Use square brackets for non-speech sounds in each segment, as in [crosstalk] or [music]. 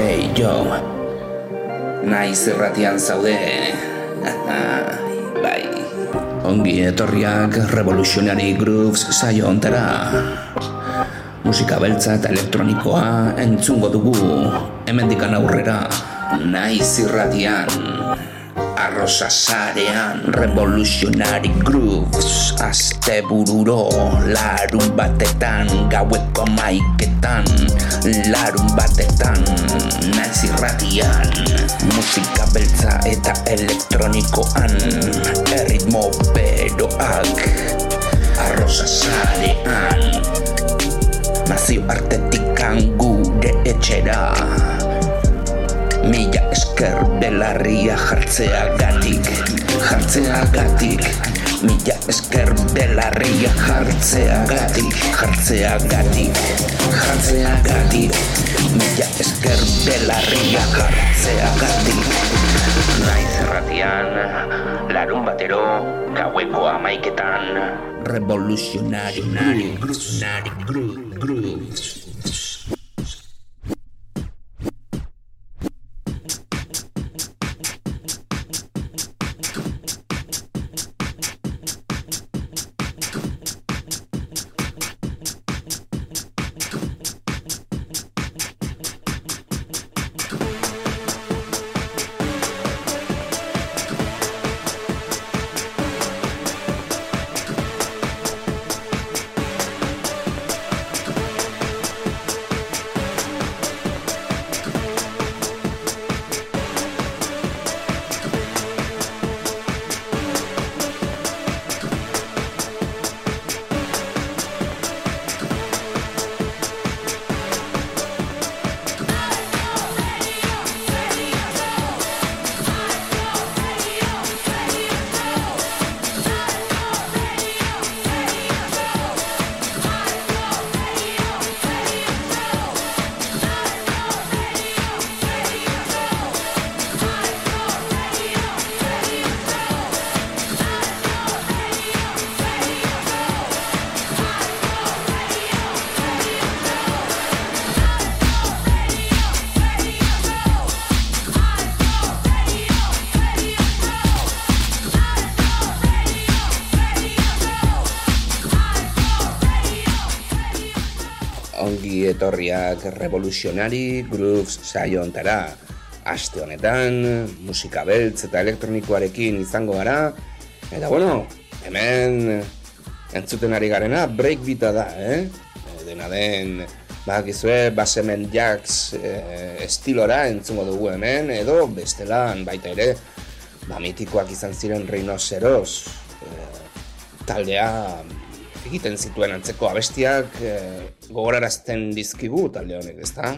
Hey, jo Naiz erratian zaude. [laughs] Bai. Ongi etorriak Revolutionary Grooves saio ontara. Musika beltza eta elektronikoa entzungo dugu. Hemendikan aurrera. Naiz irratian arroza zarean Revolutionary Grooves Azte bururo Larun batetan Gaueko maiketan Larun batetan Naiz irratian Musika beltza eta elektronikoan Erritmo beroak Arroza zarean Nazio artetikan gure etxera Mila esker belarria jartzea gatik Jartzea gatik Mila esker belarria jartzea gatik Jartzea gatik Jartzea gatik Mila esker belarria jartzea gatik Naiz erratian Larun batero Gaueko amaiketan Revolutionary Revolutionary. Grooves etorriak Revolutionary Grooves saio ontara. Aste honetan, musika beltz eta elektronikoarekin izango gara. Eta bueno, hemen entzuten ari garena breakbeata da, eh? Dena den, bakizue, basemen jacks eh, estilora entzungo dugu hemen, edo bestelan baita ere, ba mitikoak izan ziren rinoceros eh, taldea egiten zituen antzeko abestiak e, gogorarazten dizkigu talde honek, ezta?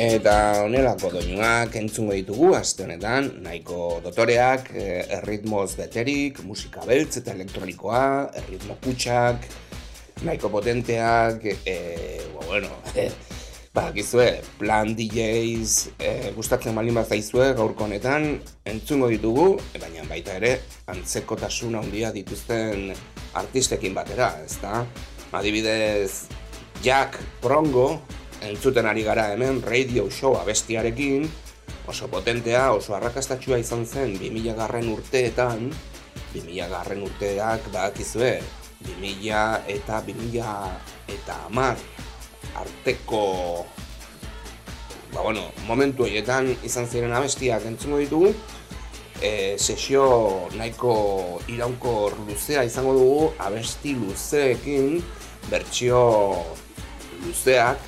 Eta honelako doinuak entzungo ditugu aste honetan, nahiko dotoreak, eh, erritmoz beterik, musika beltz eta elektronikoa, erritmo kutsak, nahiko potenteak, e, ba, bueno, e, ba, gizue, plan DJs, e, gustatzen malin bat zaizue gaurko honetan, entzungo ditugu, baina baita ere, antzeko tasuna handia dituzten artistekin batera, ezta? Adibidez, Jack Prongo, entzuten ari gara hemen radio show abestiarekin, oso potentea, oso arrakastatxua izan zen 2000 garren urteetan, 2000 garren urteak badakizue, 2000 eta 2000 eta amar arteko ba bueno, momentu horietan izan ziren abestiak entzungo ditugu, e, sesio nahiko iraunkor luzea izango dugu, abesti luzeekin, bertsio luzeak,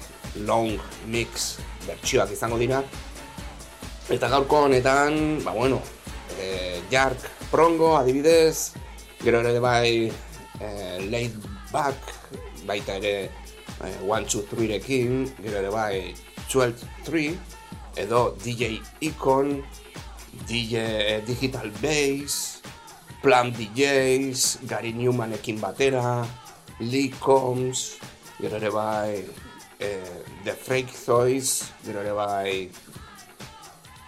long mix bertsioak izango dira. Eta gaurko honetan, ba bueno, e, Jark Prongo adibidez, gero ere bai e, laid back, baita ere e, one, two, three rekin, gero ere bai 12-3, edo DJ Icon, DJ Digital Bass, Plan DJs, Gary Newmanekin batera, Lee Combs, gero ere bai eh, The Freak Toys, gero ere bai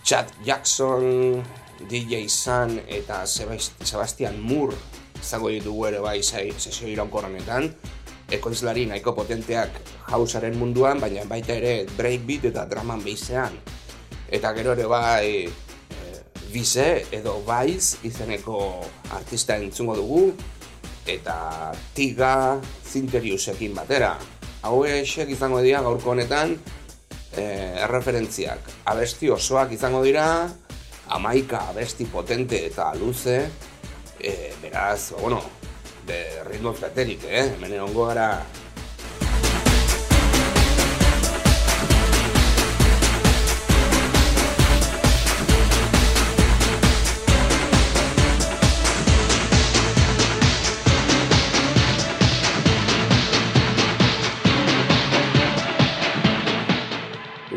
Chad Jackson, DJ Sun eta Sebastian Moore izango ditugu ere bai sesio iraunkorranetan ekoizlari nahiko potenteak hausaren munduan, baina baita ere breakbeat eta draman beisean. Eta gero ere bai bize edo baiz izeneko artista entzungo dugu, eta tiga zinteriusekin batera. Hau esek izango dira gaurko honetan e, erreferentziak. Abesti osoak izango dira, amaika abesti potente eta luze, e, beraz, bueno, de ritmo beterik, eh? Hemen ongo gara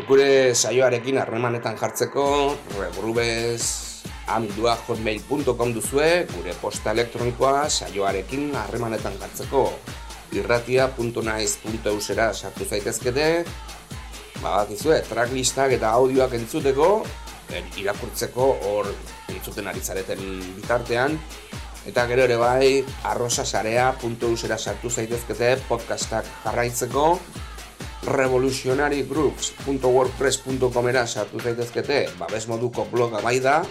Gure saioarekin harremanetan jartzeko, regrubez, amdua hotmail.com duzue, gure posta elektronikoa saioarekin harremanetan gartzeko irratia.naiz.eusera sartu zaitezkete, bagakizue, tracklistak eta audioak entzuteko, irakurtzeko hor entzuten ari zareten bitartean, eta gero ere bai arrosasarea.eusera sartu zaitezkete podcastak jarraitzeko, revolutionarygroups.wordpress.com era sartu zaitezkete, babes moduko bloga bai da,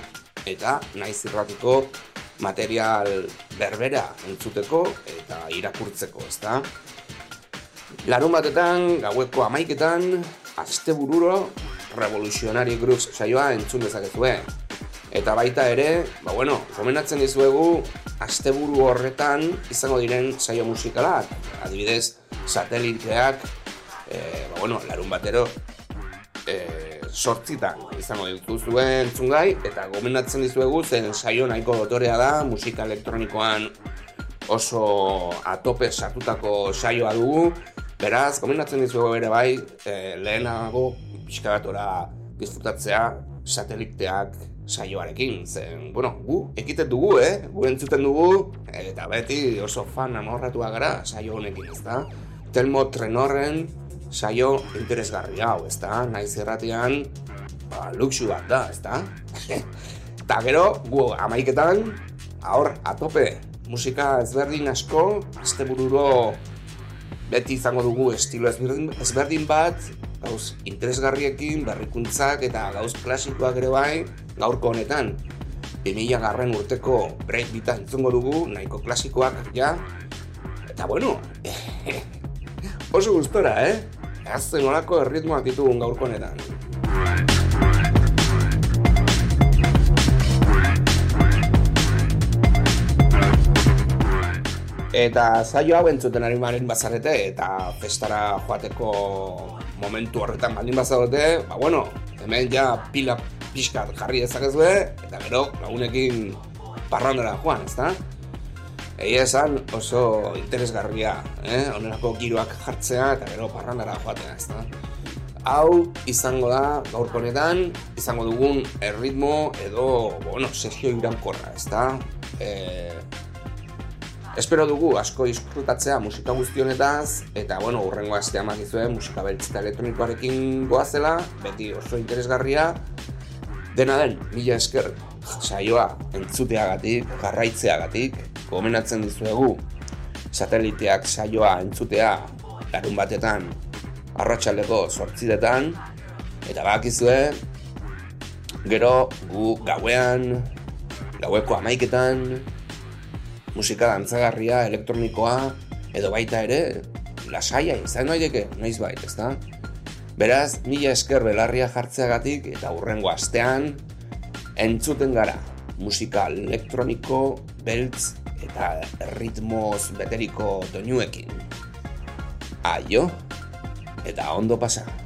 eta naiz irratiko material berbera entzuteko eta irakurtzeko, ezta? Larun batetan, gaueko amaiketan, azte bururo, revoluzionari gruz saioa entzun dezakezue. Eta baita ere, ba bueno, komenatzen dizuegu, asteburu horretan izango diren saio musikalak. Adibidez, sateliteak, e, ba bueno, larun batero, sortzitan izango dituzuen zungai eta gomendatzen dizuegu zen saio nahiko dotorea da musika elektronikoan oso atope sartutako saioa dugu. Beraz gomendatzen dizuegu ere bai e, lehenago pixka disfrutatzea sateliteak saioarekin. Zen bueno gu ekiten dugu eh? Gu entzuten dugu eta beti oso fan amorratua gara saio honekin ezta? Telmo Trenorren saio interesgarri hau, ezta? Naiz erratian, ba, luxu bat da, ezta? [laughs] Eta gero, gu amaiketan, aur, atope, musika ezberdin asko, este bururo beti izango dugu estilo ezberdin, ezberdin bat, gauz interesgarriekin, berrikuntzak eta gauz klasikoak ere bai, gaurko honetan. 2000 garren urteko break bita entzungo dugu, nahiko klasikoak, ja. Eta bueno, [laughs] oso gustora, eh? Azten nolako erritmoak ditugun gaurko honetan. Eta zaio hau entzuten ari maren bazarete eta festara joateko momentu horretan baldin bazarete, ba bueno, hemen ja pila pixkat jarri dezakezue eta gero lagunekin parrandara joan, ezta? Egia esan oso interesgarria, eh? onerako giroak jartzea eta gero parrandara joatea, ez da? Hau izango da gaur honetan, izango dugun erritmo edo, bueno, sesio irankorra, ez da? E... Espero dugu asko disfrutatzea musika guztionetaz, eta, bueno, urrengo astea makizue musika beltzita elektronikoarekin goazela, beti oso interesgarria. Dena den, mila esker, saioa entzuteagatik, jarraitzeagatik, gomenatzen dizuegu sateliteak saioa entzutea larun batetan arratsaleko sortzidetan eta bakizue gero gu gauean gaueko amaiketan musika dantzagarria elektronikoa edo baita ere lasaia izan daiteke noiz bait, ezta? Beraz, mila esker belarria jartzeagatik eta hurrengo astean entzuten gara musika elektroniko beltz eta ritmoz beteriko doinuekin. Aio, eta ondo pasa.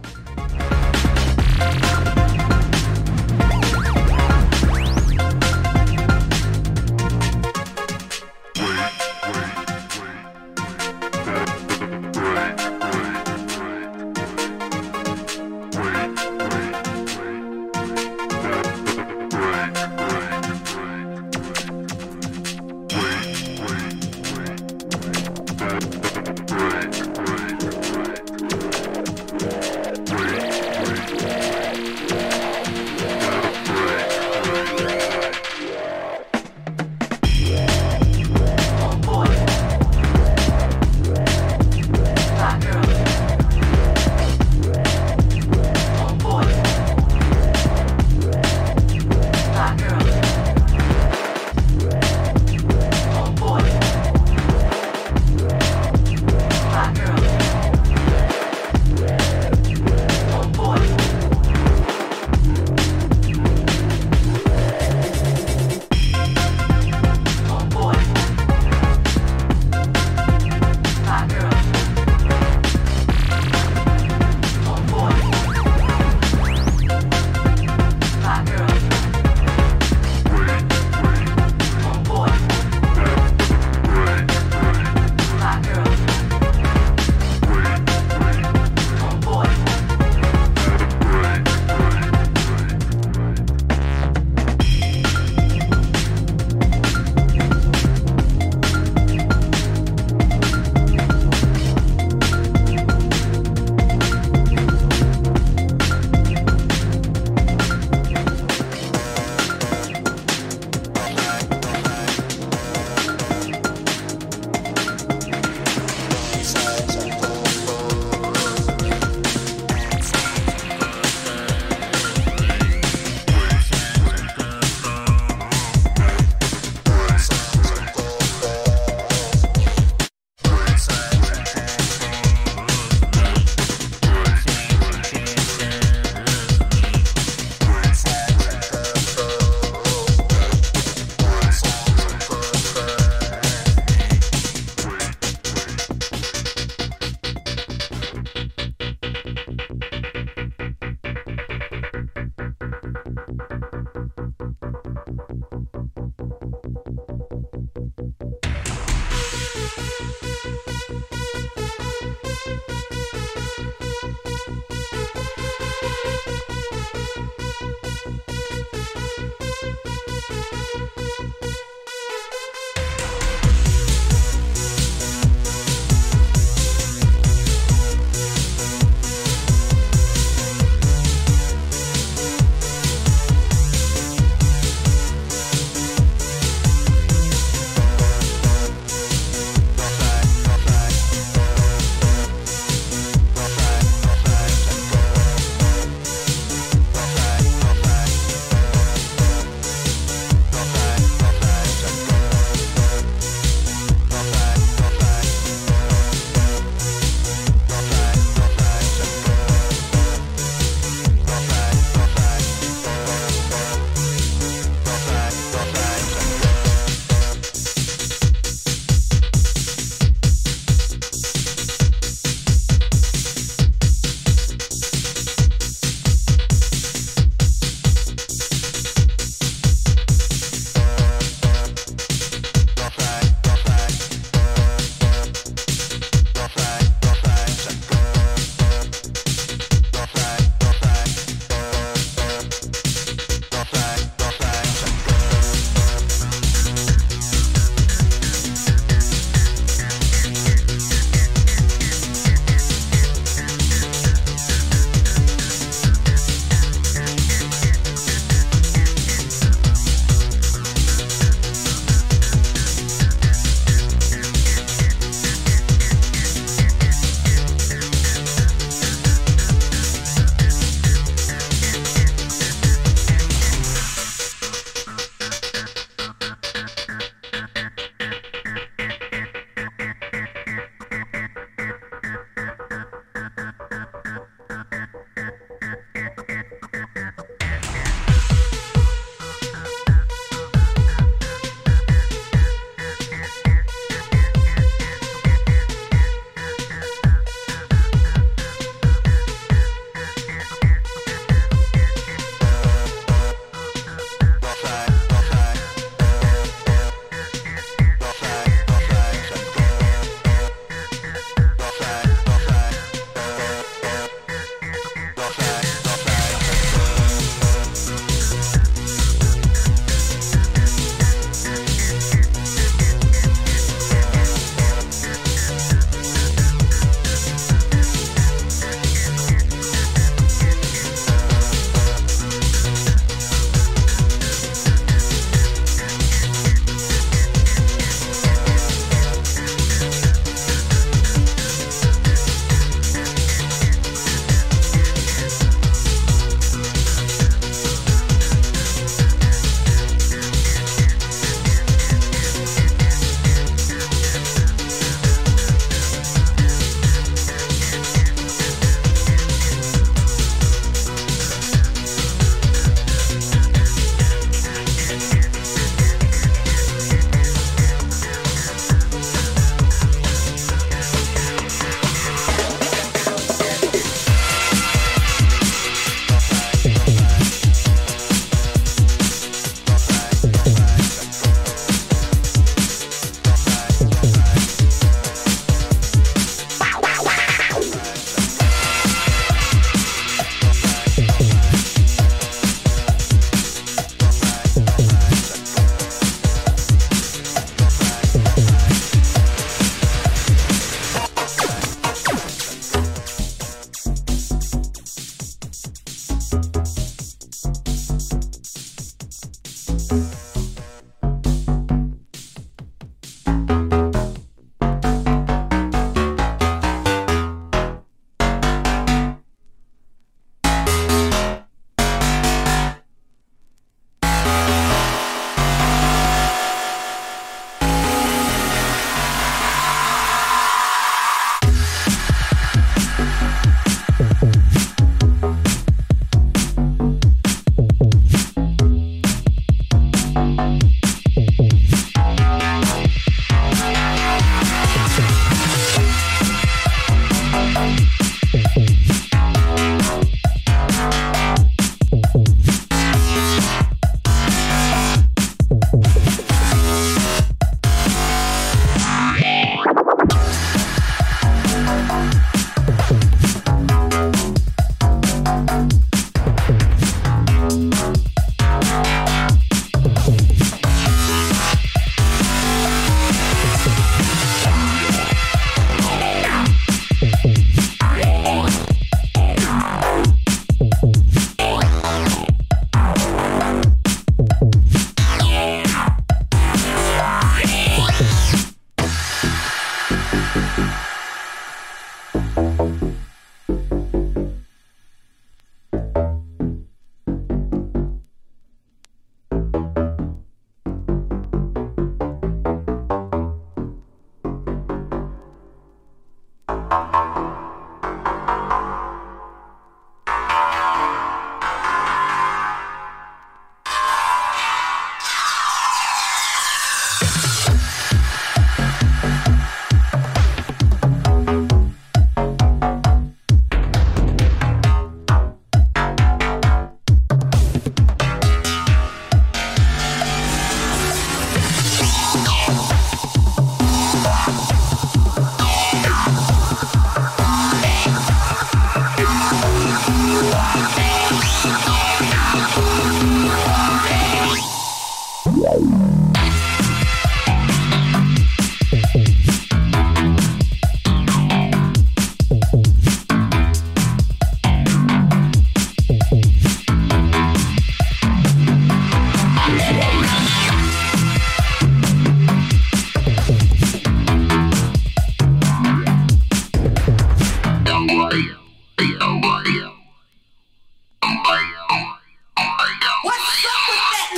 What's up with that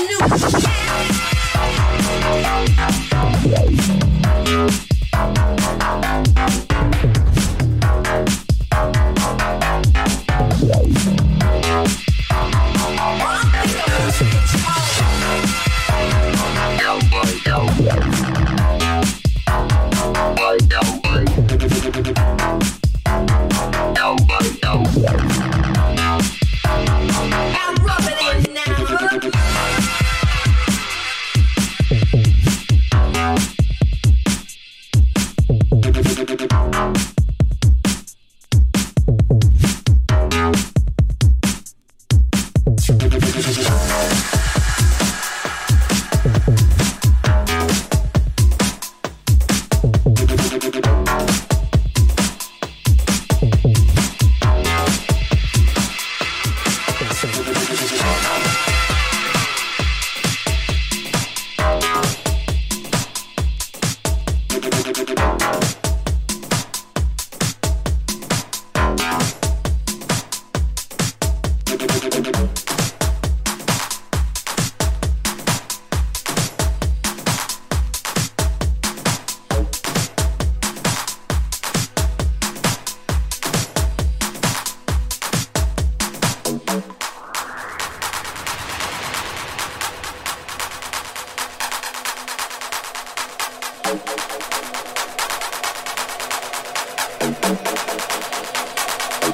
new?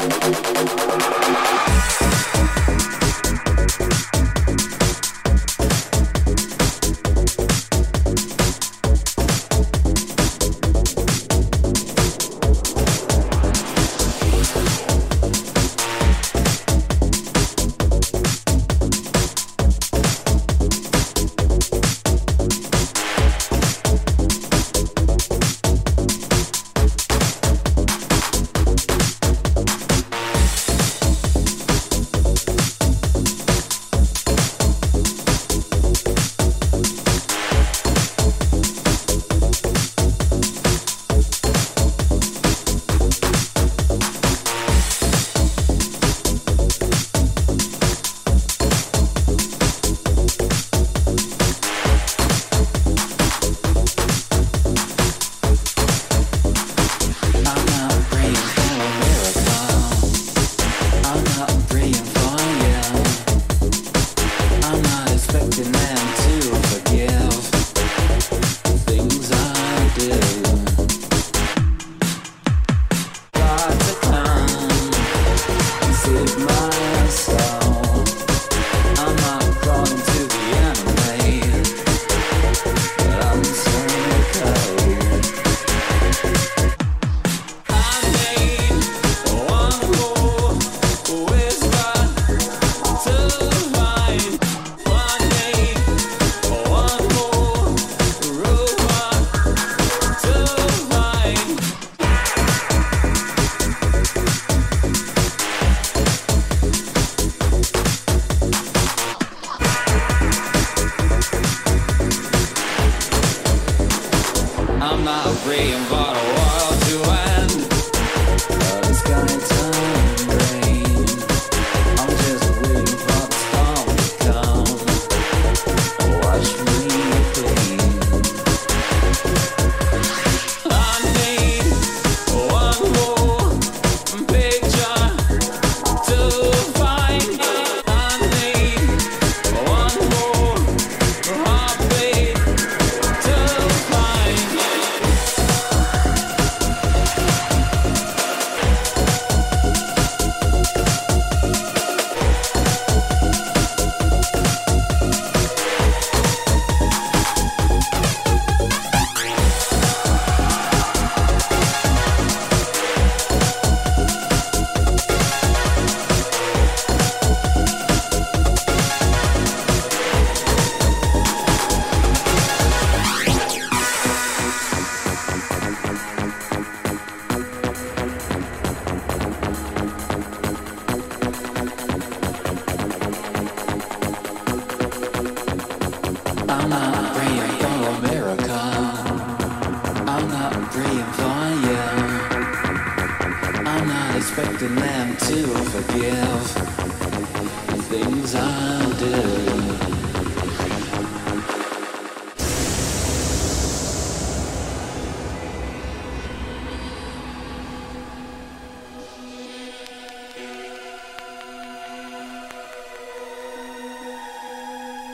Thank you.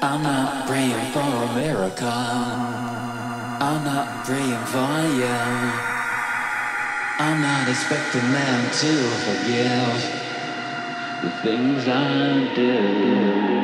I'm not praying for a miracle. I'm not praying for you. I'm not expecting them to forgive the things I do.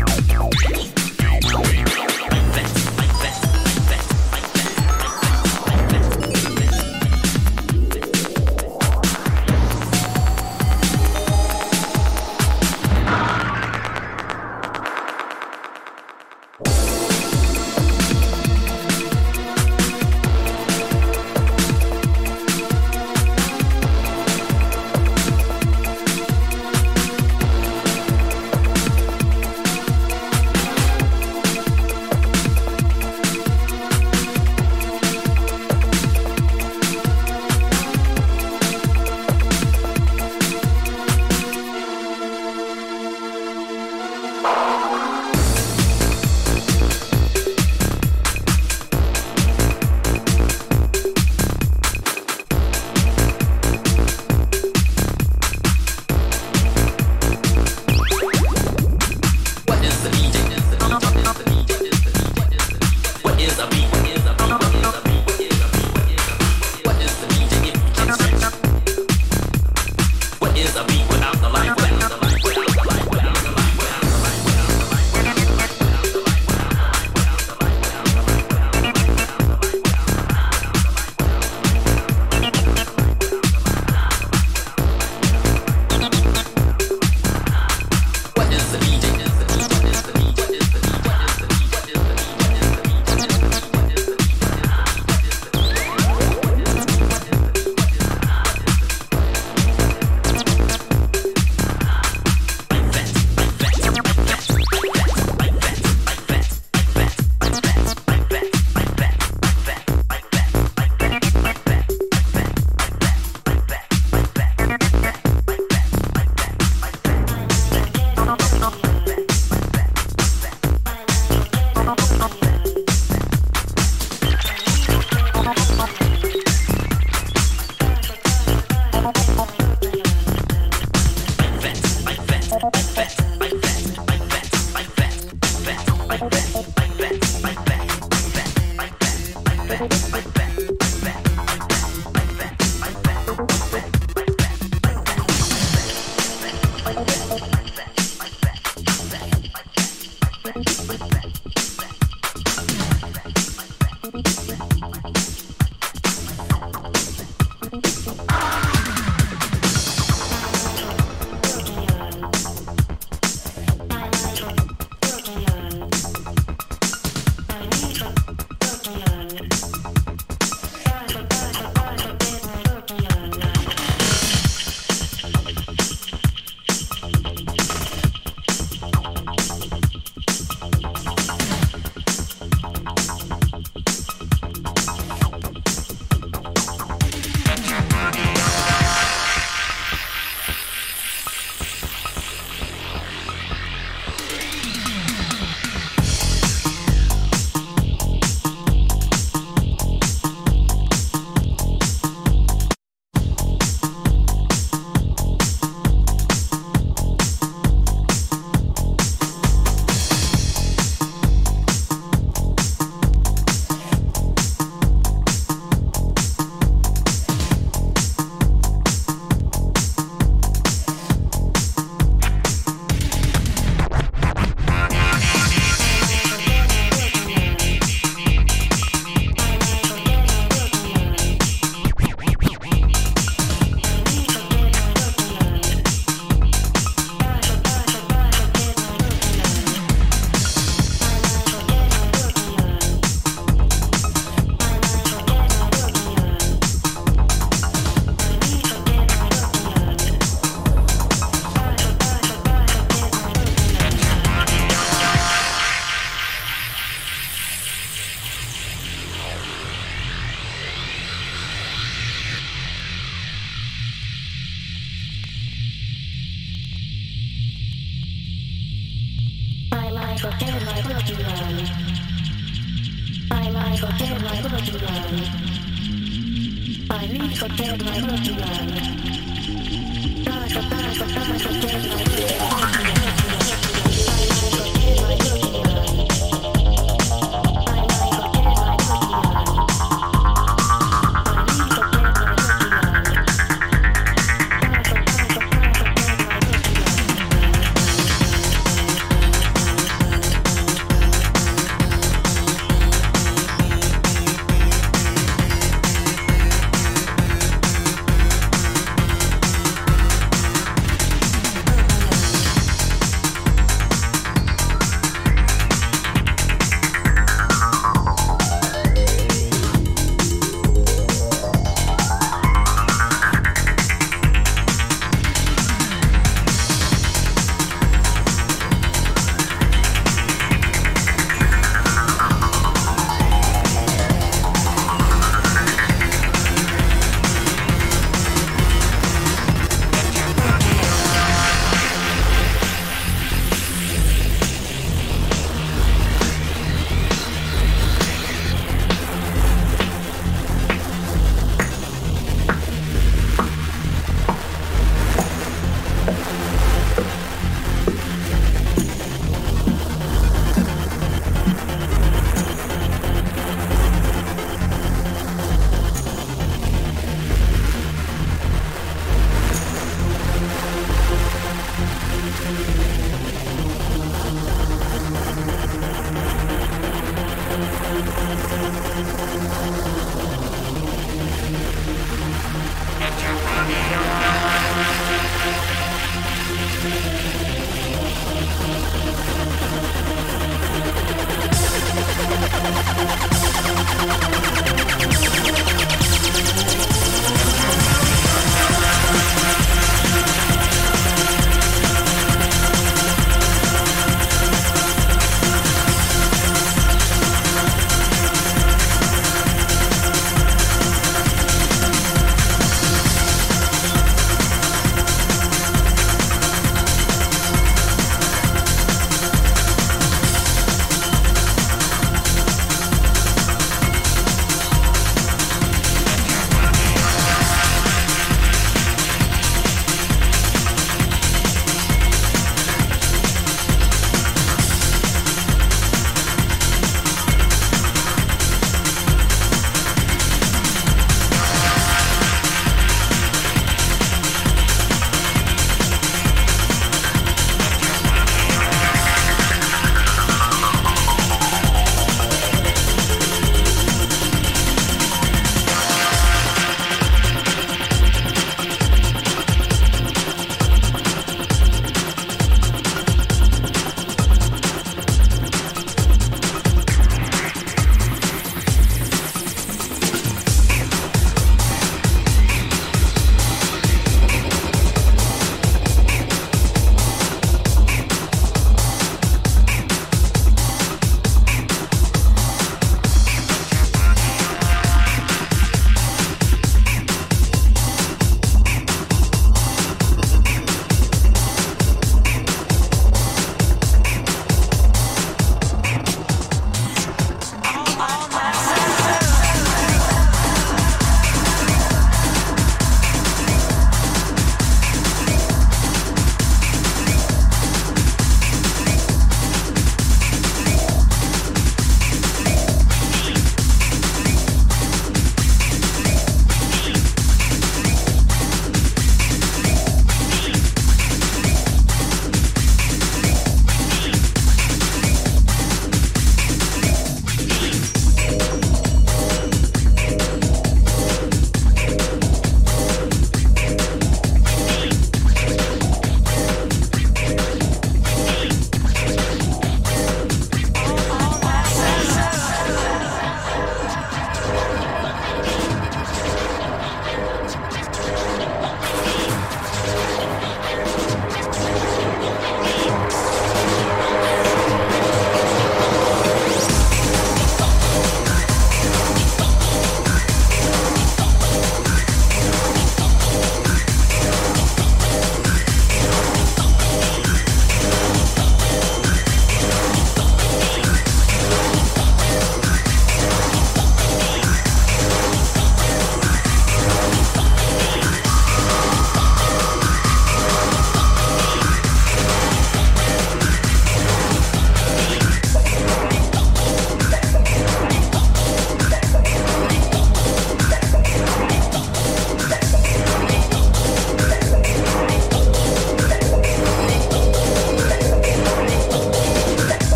Yeah.